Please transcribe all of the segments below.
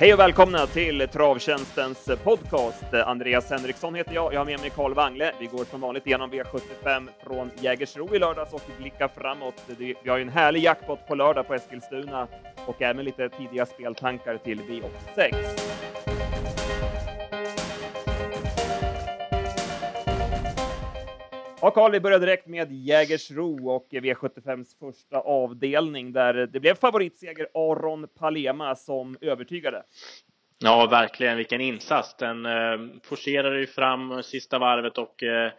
Hej och välkomna till Travtjänstens podcast. Andreas Henriksson heter jag. Jag har med mig Carl Wangle. Vi går som vanligt igenom V75 från Jägersro i lördags och blickar framåt. Vi har ju en härlig jackpot på lördag på Eskilstuna och även lite tidiga speltankar till V86. Ja, Karl, vi börjar direkt med Jägersro och V75s första avdelning där det blev favoritseger Aron Palema som övertygade. Ja, verkligen. Vilken insats! Den eh, forcerade ju fram sista varvet och eh,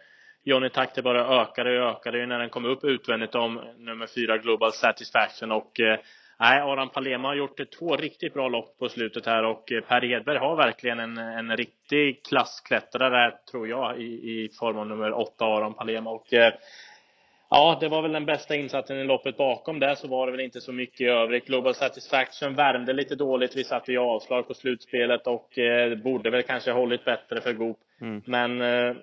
Johnny Takter bara ökade och ökade när den kom upp utvändigt om nummer fyra Global Satisfaction och eh, Nej, Aron Palema har gjort två riktigt bra lopp på slutet här och eh, Per Edberg har verkligen en, en riktig klassklättrare tror jag i, i form av nummer åtta Aron Palema och eh, Ja, det var väl den bästa insatsen i loppet bakom det så var det väl inte så mycket i övrigt. Global Satisfaction värmde lite dåligt. Vi satt i avslag på slutspelet och eh, borde väl kanske hållit bättre för Goop. Mm. Men eh,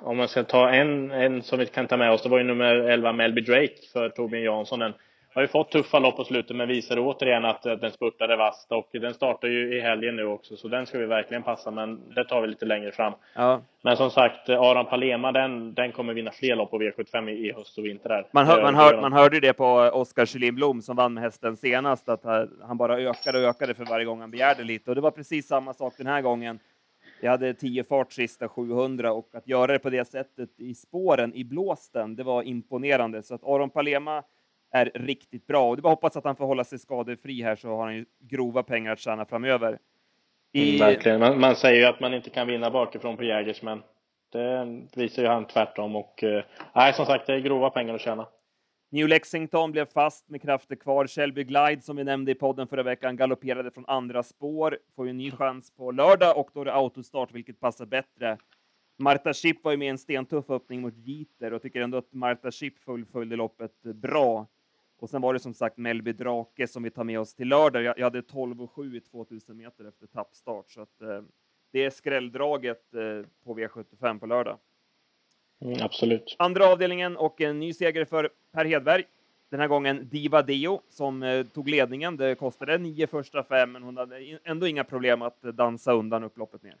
om man ska ta en, en som vi kan ta med oss, det var ju nummer 11 Melby Drake för Torbjörn Jansson. Den har ju fått tuffa lopp på slutet men visar återigen att den spurtade vasst och den startar ju i helgen nu också så den ska vi verkligen passa men det tar vi lite längre fram. Ja. Men som sagt, Aron Palema den, den kommer vinna fler lopp på V75 i, i höst och vinter där. Man, hör, man, hör, man hörde ju det på Oskar Kjellin Blom som vann med hästen senast att han bara ökade och ökade för varje gång han begärde lite och det var precis samma sak den här gången. Jag hade 10 fart sista 700 och att göra det på det sättet i spåren i blåsten, det var imponerande. Så att Aron Palema är riktigt bra och det bara hoppas att han får hålla sig skadefri här så har han ju grova pengar att tjäna framöver. I... Mm, verkligen. Man, man, säger ju att man inte kan vinna bakifrån på Jägers, men det visar ju han tvärtom och eh, nej, som sagt, det är grova pengar att tjäna. New Lexington blev fast med krafter kvar. Shelby Glide, som vi nämnde i podden förra veckan, galopperade från andra spår, får ju en ny chans på lördag och då är det autostart, vilket passar bättre. Marta Schipp var ju med en stentuff öppning mot Jeter och tycker ändå att Marta Schipp fullföljde loppet bra. Och sen var det som sagt Melby Drake som vi tar med oss till lördag. Jag, jag hade 12 och 7 i 2000 meter efter tappstart, så att eh, det är skrälldraget eh, på V75 på lördag. Mm, absolut. Andra avdelningen och en ny seger för Per Hedberg. Den här gången Diva Dio som eh, tog ledningen. Det kostade nio första fem, men hon hade ändå inga problem att dansa undan upploppet ner.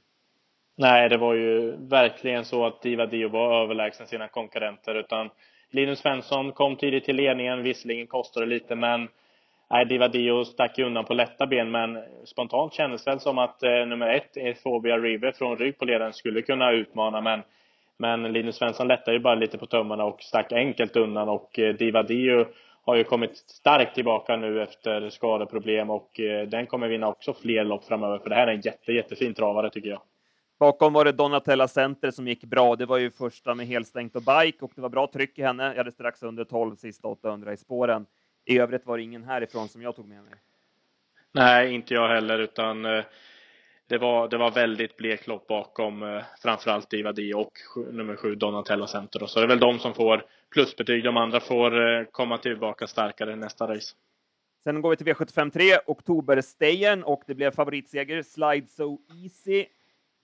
Nej, det var ju verkligen så att Diva Dio var överlägsen sina konkurrenter, utan Linus Svensson kom tidigt till ledningen, visserligen kostade det lite men Nej, Divadio stack ju undan på lätta ben men spontant kändes det som att eh, nummer ett, Efobia River från rygg på ledaren skulle kunna utmana men men Linus Svensson lättade ju bara lite på tummarna och stack enkelt undan och eh, Divadio har ju kommit starkt tillbaka nu efter skadeproblem och eh, den kommer vinna också fler lopp framöver för det här är en jätte, jättefin travare tycker jag. Bakom var det Donatella Center som gick bra. Det var ju första med helstängt och bike och det var bra tryck i henne. Jag hade strax under 12 sista 800 i spåren. I övrigt var det ingen härifrån som jag tog med mig. Nej, inte jag heller, utan eh, det var, det var väldigt blek lopp bakom eh, framförallt Diva D och nummer sju Donatella Center. Så det är väl de som får plusbetyg. De andra får eh, komma tillbaka starkare nästa race. Sen går vi till V75 3, Oktoberstejen och det blev favoritseger Slide So Easy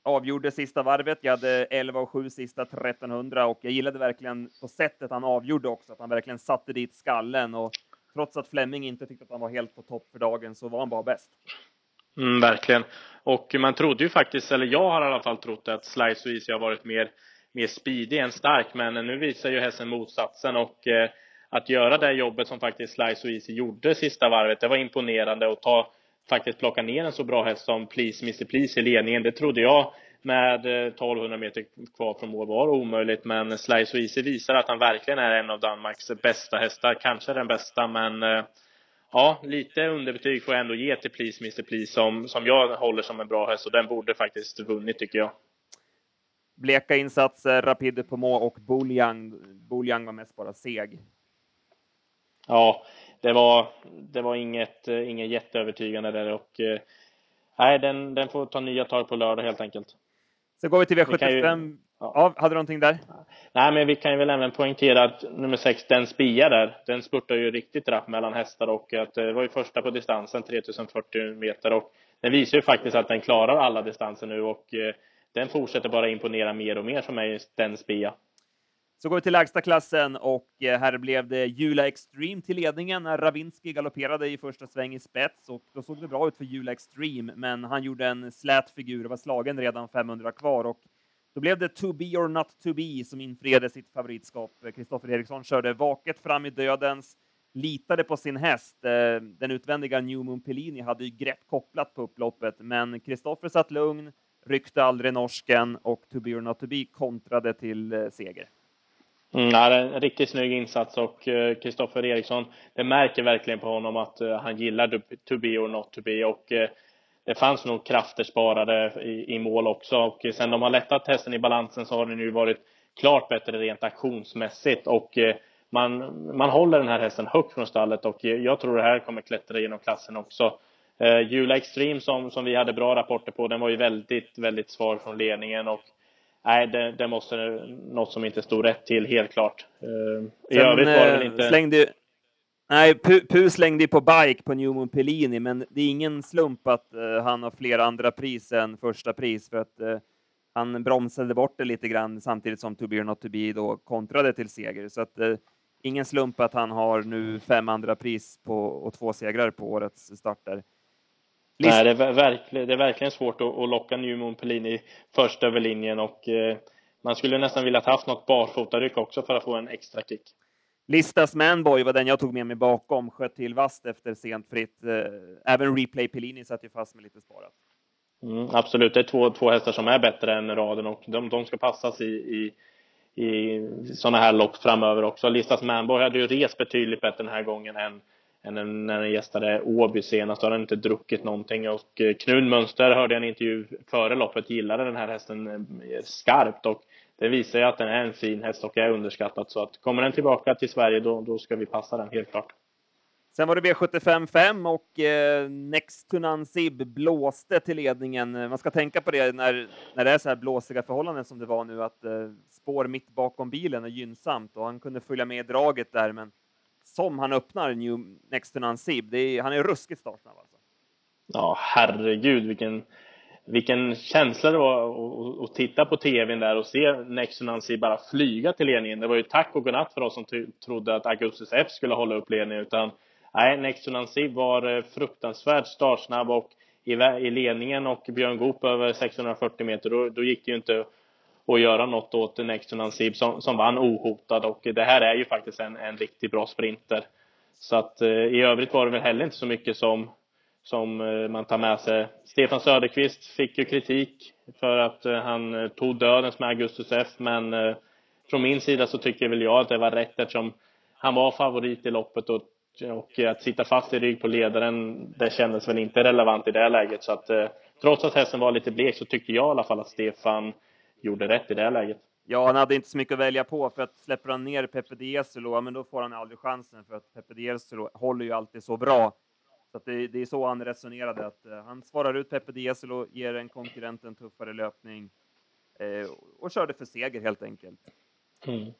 avgjorde sista varvet. Jag hade 11 och 7 sista 1300 och jag gillade verkligen på sättet han avgjorde också, att han verkligen satte dit skallen och trots att Flemming inte tyckte att han var helt på topp för dagen så var han bara bäst. Mm, verkligen. Och man trodde ju faktiskt, eller jag har i alla fall trott att Slice och Easy har varit mer, mer speedig än stark, men nu visar ju hästen motsatsen och eh, att göra det jobbet som faktiskt Slice och Easy gjorde sista varvet, det var imponerande och ta faktiskt plocka ner en så bra häst som Please Mr Please i ledningen. Det trodde jag med 1200 eh, meter kvar från mål var omöjligt. Men Slice Easy visar att han verkligen är en av Danmarks bästa hästar. Kanske den bästa, men eh, ja, lite underbetyg får jag ändå ge till Please Mr Please som, som jag håller som en bra häst och den borde faktiskt vunnit tycker jag. Bleka insatser, Rapid på må och Boljang. Boljang var mest bara seg. Ja, det var, det var inget, eh, inget jätteövertygande där och eh, nej, den, den får ta nya tag på lördag helt enkelt. Så går vi till V75. Ju, ja. ja. hade du någonting där? Nej, men vi kan ju väl även poängtera att nummer sex, den Spia där, den spurtar ju riktigt rapp mellan hästar och att det var ju första på distansen, 3040 meter och den visar ju faktiskt att den klarar alla distanser nu och eh, den fortsätter bara imponera mer och mer för mig, den Spia. Så går vi till lägsta klassen och eh, här blev det Jula Extreme till ledningen när Ravinski galopperade i första sväng i spets och då såg det bra ut för Jula Extreme, men han gjorde en slät figur och var slagen redan 500 kvar och då blev det To be or not to be som infriade sitt favoritskap. Kristoffer Eriksson körde vaket fram i dödens, litade på sin häst. Eh, den utvändiga New Moon Pellini hade ju grepp kopplat på upploppet, men Kristoffer satt lugn, ryckte aldrig norsken och To be or not to be kontrade till eh, seger. Mm, ja, det är en riktigt snygg insats och eh, Kristoffer Eriksson, det märker verkligen på honom att eh, han gillar to be or not to be och eh, det fanns nog krafter sparade i, i mål också och sen de har lättat hästen i balansen så har den ju varit klart bättre rent aktionsmässigt och man, man håller den här hästen högt från stallet och jag tror det här kommer klättra genom klassen också. Eh, Jula Extreme som, som vi hade bra rapporter på, den var ju väldigt, väldigt svag från ledningen och nej, det, det måste något som inte stod rätt till helt klart. Eh, I Sen, övrigt var det väl inte... Slängde, nej, Pu slängde på bike på Newman Pellini, men det är ingen slump att uh, han har fler andra pris än första pris för att uh, han bromsade bort det lite grann samtidigt som To be or not to be då kontrade till seger. Så att uh, ingen slump att han har nu fem andra pris på, och två segrar på årets starter. List Nej, det är, verkligen, det är verkligen svårt att, att locka Newman Pellini först över linjen och eh, man skulle nästan vilja haft något barfotaryck också för att få en extra kick. Listas Manboy var den jag tog med mig bakom, sköt till vast efter sent fritt. Eh, även Replay Pellini satt ju fast med lite sparat. Mm, absolut, det är två, två hästar som är bättre än raden och de, de ska passas i, i i sådana här lopp framöver också. Listas Manboy hade ju rest betydligt bättre den här gången än när den gästade Åby senast. Då hade han inte druckit någonting och eh, Knud Mönster hörde jag en intervju före loppet gillade den här hästen eh, skarpt och det visar ju att den är en fin häst och är underskattad så att kommer den tillbaka till Sverige då, då ska vi passa den helt klart. Sen var det V75 och eh, Next to Nansib blåste till ledningen. Man ska tänka på det när, när det är så här blåsiga förhållanden som det var nu, att eh, spår mitt bakom bilen är gynnsamt och han kunde följa med i draget där. Men som han öppnar New Next to Nansib, är, han är ruskigt startsnabb alltså. Ja, herregud vilken, vilken känsla det var att titta på tvn där och se Next to Nansib bara flyga till ledningen. Det var ju tack och godnatt för oss som trodde att Augustus F skulle hålla upp ledningen, utan Nej, Next to Nansib var eh, fruktansvärt startsnabb och i, i ledningen och Björn Goop över 640 meter, då, då gick det ju inte och göra något åt Nexton Ansib som, som vann ohotad och det här är ju faktiskt en, en riktigt bra sprinter. Så att eh, i övrigt var det väl heller inte så mycket som, som eh, man tar med sig. Stefan Söderqvist fick ju kritik för att eh, han eh, tog dödens med Augustus F, men eh, från min sida så tycker väl jag att det var rätt eftersom han var favorit i loppet och och att sitta fast i rygg på ledaren, det kändes väl inte relevant i det läget. Så att eh, trots att hästen var lite blek så tyckte jag i alla fall att Stefan gjorde rätt i det läget. Ja, han hade inte så mycket att välja på för att släpper han ner Pepe Dieselo, men då får han aldrig chansen för att Pepe Dieselo håller ju alltid så bra. Så att det, det är så han resonerade, att uh, han svarar ut Pepe Dieselo, ger en konkurrent en tuffare löpning uh, och körde för seger helt enkelt. Mm.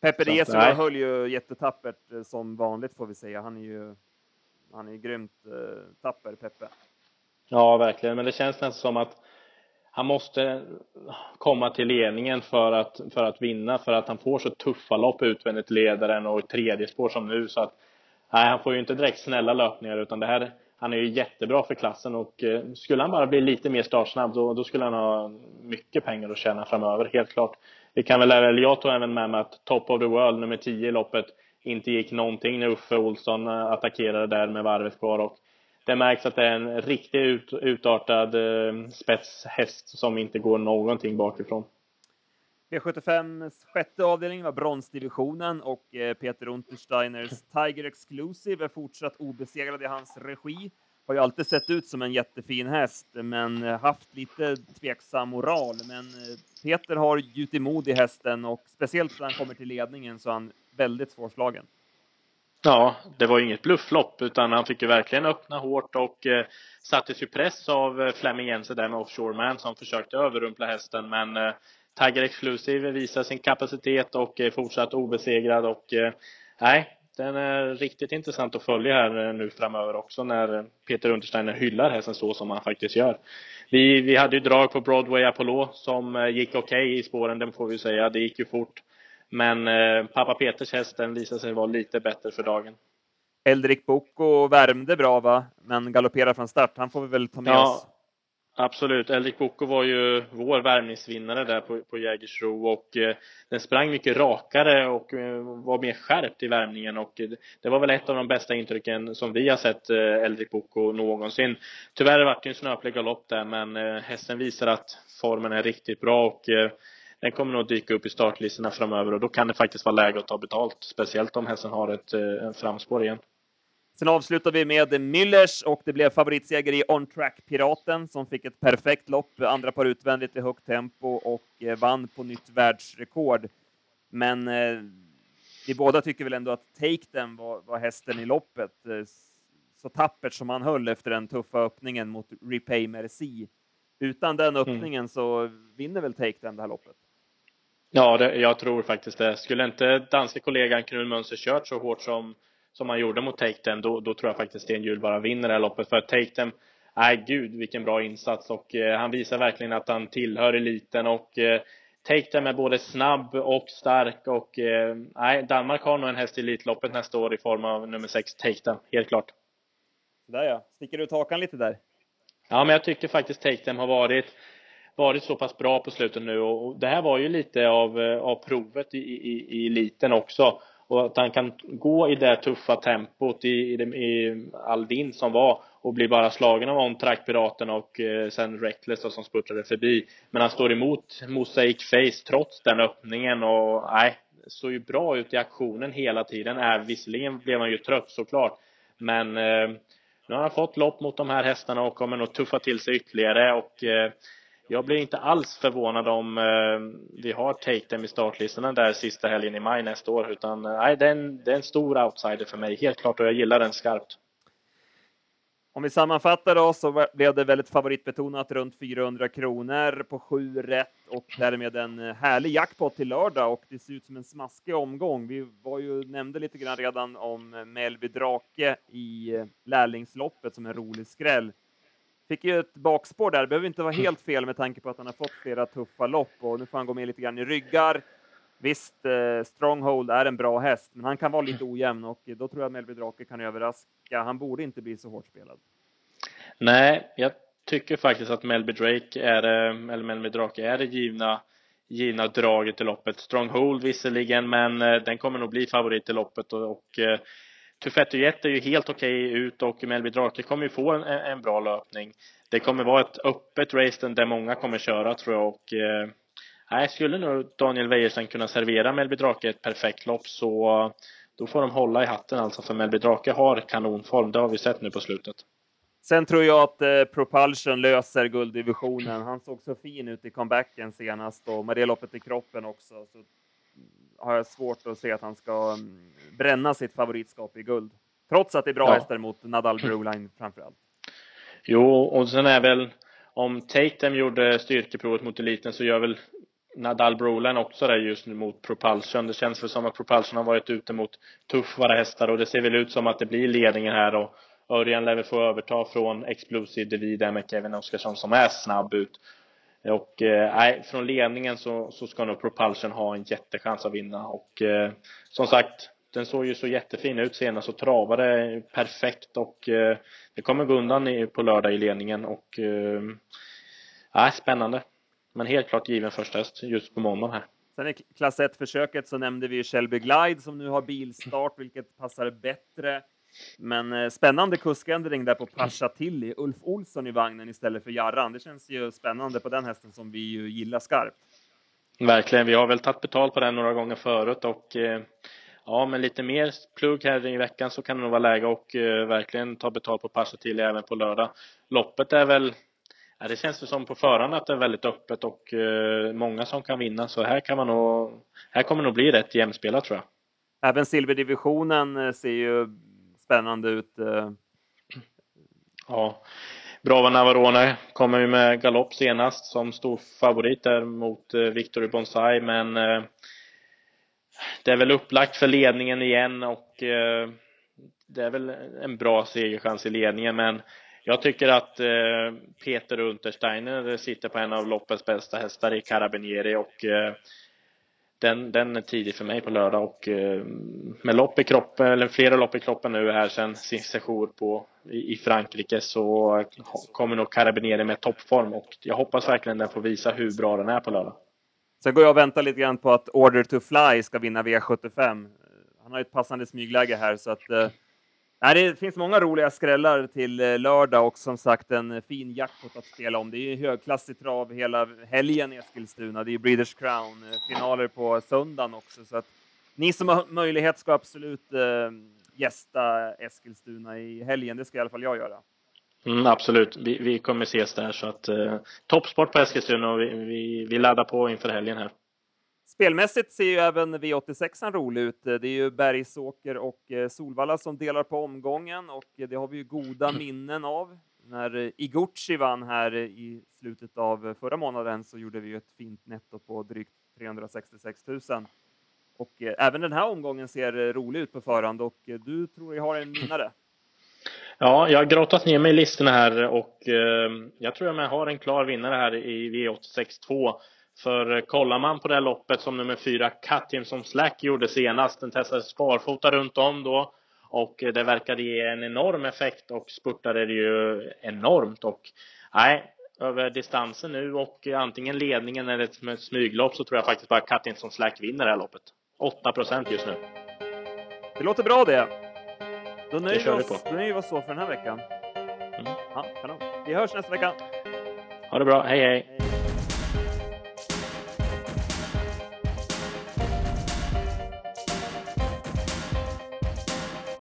Peppe Diesel höll ju jättetappert eh, som vanligt får vi säga. Han är ju, han är ju grymt uh, tapper, Peppe. Ja, verkligen. Men det känns nästan som att han måste komma till ledningen för att, för att vinna, för att han får så tuffa lopp utvändigt ledaren och tredje spår som nu. Så att, nej, han får ju inte direkt snälla löpningar, utan det här, han är ju jättebra för klassen och eh, skulle han bara bli lite mer startsnabb då, då skulle han ha mycket pengar att tjäna framöver, helt klart. Vi kan väl, eller jag tog även med mig att Top of the World, nummer 10 i loppet, inte gick någonting när Uffe Olsson eh, attackerade där med varvet kvar och det märks att det är en riktigt ut, utartad eh, spetshäst som inte går någonting bakifrån. V75 sjätte avdelning var bronsdivisionen och eh, Peter Untersteiners Tiger Exclusive är fortsatt obesegrad i hans regi har ju alltid sett ut som en jättefin häst, men eh, haft lite tveksam moral. Men eh, Peter har gjutit mod i hästen och speciellt när han kommer till ledningen så är han väldigt svårslagen. Ja, det var ju inget blufflopp utan han fick ju verkligen öppna hårt och eh, sattes ju press av eh, Flemming Jensen där med Offshore Man som försökte överrumpla hästen men eh, Tiger Exclusive visar sin kapacitet och är fortsatt obesegrad och eh, nej, den är riktigt intressant att följa här eh, nu framöver också när eh, Peter Untersteiner hyllar hästen så som han faktiskt gör. Vi, vi hade ju drag på Broadway Apollo som eh, gick okej okay i spåren, det får vi säga. Det gick ju fort. Men eh, pappa Peters häst, den visade sig vara lite bättre för dagen. Eldrik Boko värmde bra va, men galopperar från start. Han får vi väl ta med ja, oss. Absolut. Eldrik Boko var ju vår värmningsvinnare där på, på Jägersro och eh, den sprang mycket rakare och eh, var mer skärpt i värmningen och eh, det var väl ett av de bästa intrycken som vi har sett eh, Eldrik Boko någonsin. Tyvärr vart det en snöplig galopp där men eh, hästen visar att formen är riktigt bra och eh, den kommer nog dyka upp i startlistorna framöver och då kan det faktiskt vara läge att ta betalt. Speciellt om hästen har ett eh, framspår igen. Sen avslutar vi med Müllers och det blev favoritseger i On Track Piraten som fick ett perfekt lopp, andra par utvändigt i högt tempo och eh, vann på nytt världsrekord. Men eh, vi båda tycker väl ändå att Take Them var, var hästen i loppet. Eh, så tappert som han höll efter den tuffa öppningen mot Repay Merci. Utan den mm. öppningen mm. så vinner väl Take Them det här loppet. Ja, det, jag tror faktiskt det. Skulle inte danske kollegan Knut Mönster kört så hårt som, som han gjorde mot Take då, då tror jag faktiskt Sten Hjul bara vinner det här loppet. För Take nej gud vilken bra insats och eh, han visar verkligen att han tillhör eliten och eh, Take är både snabb och stark och eh, nej, Danmark har nog en häst i Elitloppet nästa år i form av nummer 6 Take helt klart. Där ja, sticker du ut hakan lite där? Ja, men jag tycker faktiskt Take har varit varit så pass bra på slutet nu och det här var ju lite av, eh, av provet i, i, i eliten också. Och att han kan gå i det tuffa tempot i, i, i all vind som var och bli bara slagen av Ontrack, piraten och eh, sen Reckless då, som spurtade förbi. Men han står emot Mosaic Face trots den öppningen och nej såg ju bra ut i aktionen hela tiden. Äh, visserligen blev han ju trött såklart men eh, nu har han fått lopp mot de här hästarna och kommer nog tuffa till sig ytterligare och eh, jag blir inte alls förvånad om eh, vi har Take i startlistorna där sista helgen i maj nästa år utan eh, nej, det, är en, det är en stor outsider för mig helt klart och jag gillar den skarpt. Om vi sammanfattar då så blev det väldigt favoritbetonat runt 400 kronor på sju rätt och därmed en eh, härlig jackpot till lördag och det ser ut som en smaskig omgång. Vi var ju nämnde lite grann redan om eh, Melby Drake i eh, lärlingsloppet som en rolig skräll. Fick ju ett bakspår där, behöver inte vara helt fel med tanke på att han har fått flera tuffa lopp och nu får han gå med lite grann i ryggar. Visst, eh, Stronghold är en bra häst, men han kan vara lite ojämn och då tror jag Melby Drake kan överraska. Han borde inte bli så hårt spelad. Nej, jag tycker faktiskt att Melby Drake är, eh, eller Melby Drake är det givna givna draget i loppet. Stronghold visserligen, men eh, den kommer nog bli favorit i loppet och, och eh, Tufetto Jet är ju helt okej okay ut och Melby Drake kommer ju få en, en bra löpning. Det kommer vara ett öppet race där många kommer köra tror jag och eh, nej, skulle nog Daniel Wäjersten kunna servera Melby Drake ett perfekt lopp så eh, då får de hålla i hatten alltså för Melby Drake har kanonform. Det har vi sett nu på slutet. Sen tror jag att eh, Propulsion löser gulddivisionen. Han såg så fin ut i comebacken senast och med det loppet i kroppen också. Så har jag svårt att se att han ska mm, bränna sitt favoritskap i guld. Trots att det är bra ja. hästar mot Nadal Broline framför allt. Jo, och sen är väl om Tatum gjorde styrkeprovet mot eliten så gör väl Nadal Broline också det just nu mot Propulsion. Det känns väl som att Propulsion har varit ute mot tuffare hästar och det ser väl ut som att det blir ledningen här och Örjan lär väl få överta från Explosive David med Kevin Oskarsson som är snabb ut. Och eh, från ledningen så, så ska nog Propulsion ha en jättechans att vinna och eh, som sagt den såg ju så jättefin ut senast och travade perfekt och eh, det kommer gå undan i, på lördag i ledningen och eh, spännande. Men helt klart given första häst just på måndagen här. Sen i klass 1-försöket så nämnde vi Shelby Glide som nu har bilstart, vilket passar bättre. Men eh, spännande kuskändring där på Pasha Tilly. Ulf Olsson i vagnen istället för Jarran. Det känns ju spännande på den hästen som vi ju gillar skarpt. Verkligen. Vi har väl tagit betalt på den några gånger förut och eh, ja, med lite mer plugg här i veckan så kan det nog vara läge och eh, verkligen ta betalt på Pasha Tilly även på lördag. Loppet är väl Ja, det känns som på förhand att det är väldigt öppet och uh, många som kan vinna så här kan man nog Här kommer nog bli rätt jämspelat tror jag. Även silverdivisionen ser ju spännande ut. Eh. Ja, Brava Navarone kommer ju med galopp senast som stor favorit där mot eh, Victory Bonsai men eh, det är väl upplagt för ledningen igen och det är väl en bra segerchans i ledningen men jag tycker att Peter Untersteiner sitter på en av loppets bästa hästar i Carabinieri och den, den är tidig för mig på lördag och eh, med lopp i kroppen, eller flera lopp i kroppen nu här sen sin session på, i, Frankrike så kommer nog Carabinieri med toppform och jag hoppas verkligen den får visa hur bra den är på lördag. Sen går jag och väntar lite grann på att Order to Fly ska vinna V75. Han har ett passande smygläge här så att eh, Nej, det finns många roliga skrällar till eh, lördag och som sagt en eh, fin jackpot att spela om. Det är högklassig trav hela helgen i Eskilstuna. Det är Breeders Crown-finaler eh, på söndagen också. Så att ni som har möjlighet ska absolut gästa Eskilstuna i helgen. Det ska i alla fall jag göra. Mm, absolut, vi, vi kommer ses där så att eh, toppsport på Eskilstuna och vi, vi, vi laddar på inför helgen här. Spelmässigt ser ju även V86 rolig ut. Det är ju Bergsåker och eh, Solvalla som delar på omgången och det har vi ju goda mm. minnen av. När eh, Iguchi vann här i slutet av förra månaden så gjorde vi ju ett fint netto på drygt 366 000. Och eh, även den här omgången ser rolig ut på förhand och du tror jag har en vinnare. Ja, jag har grottat ner mig i listorna här och eh, jag tror jag har en klar vinnare här i V86 2. För eh, kollar man på det här loppet som nummer fyra Katin som Slack gjorde senast, den testade sparfota runt om då och eh, det verkade ge en enorm effekt och spurtade det ju enormt och nej, över distansen nu och antingen ledningen eller ett smyglopp så tror jag faktiskt bara Katin som Slack vinner det här loppet. 8 procent just nu. Det låter bra det. Då nöjer vi oss, då nöjer vi oss så för den här veckan. Mm. Ja, kanon. Vi hörs nästa vecka. Ha det bra. hej. hej. hej.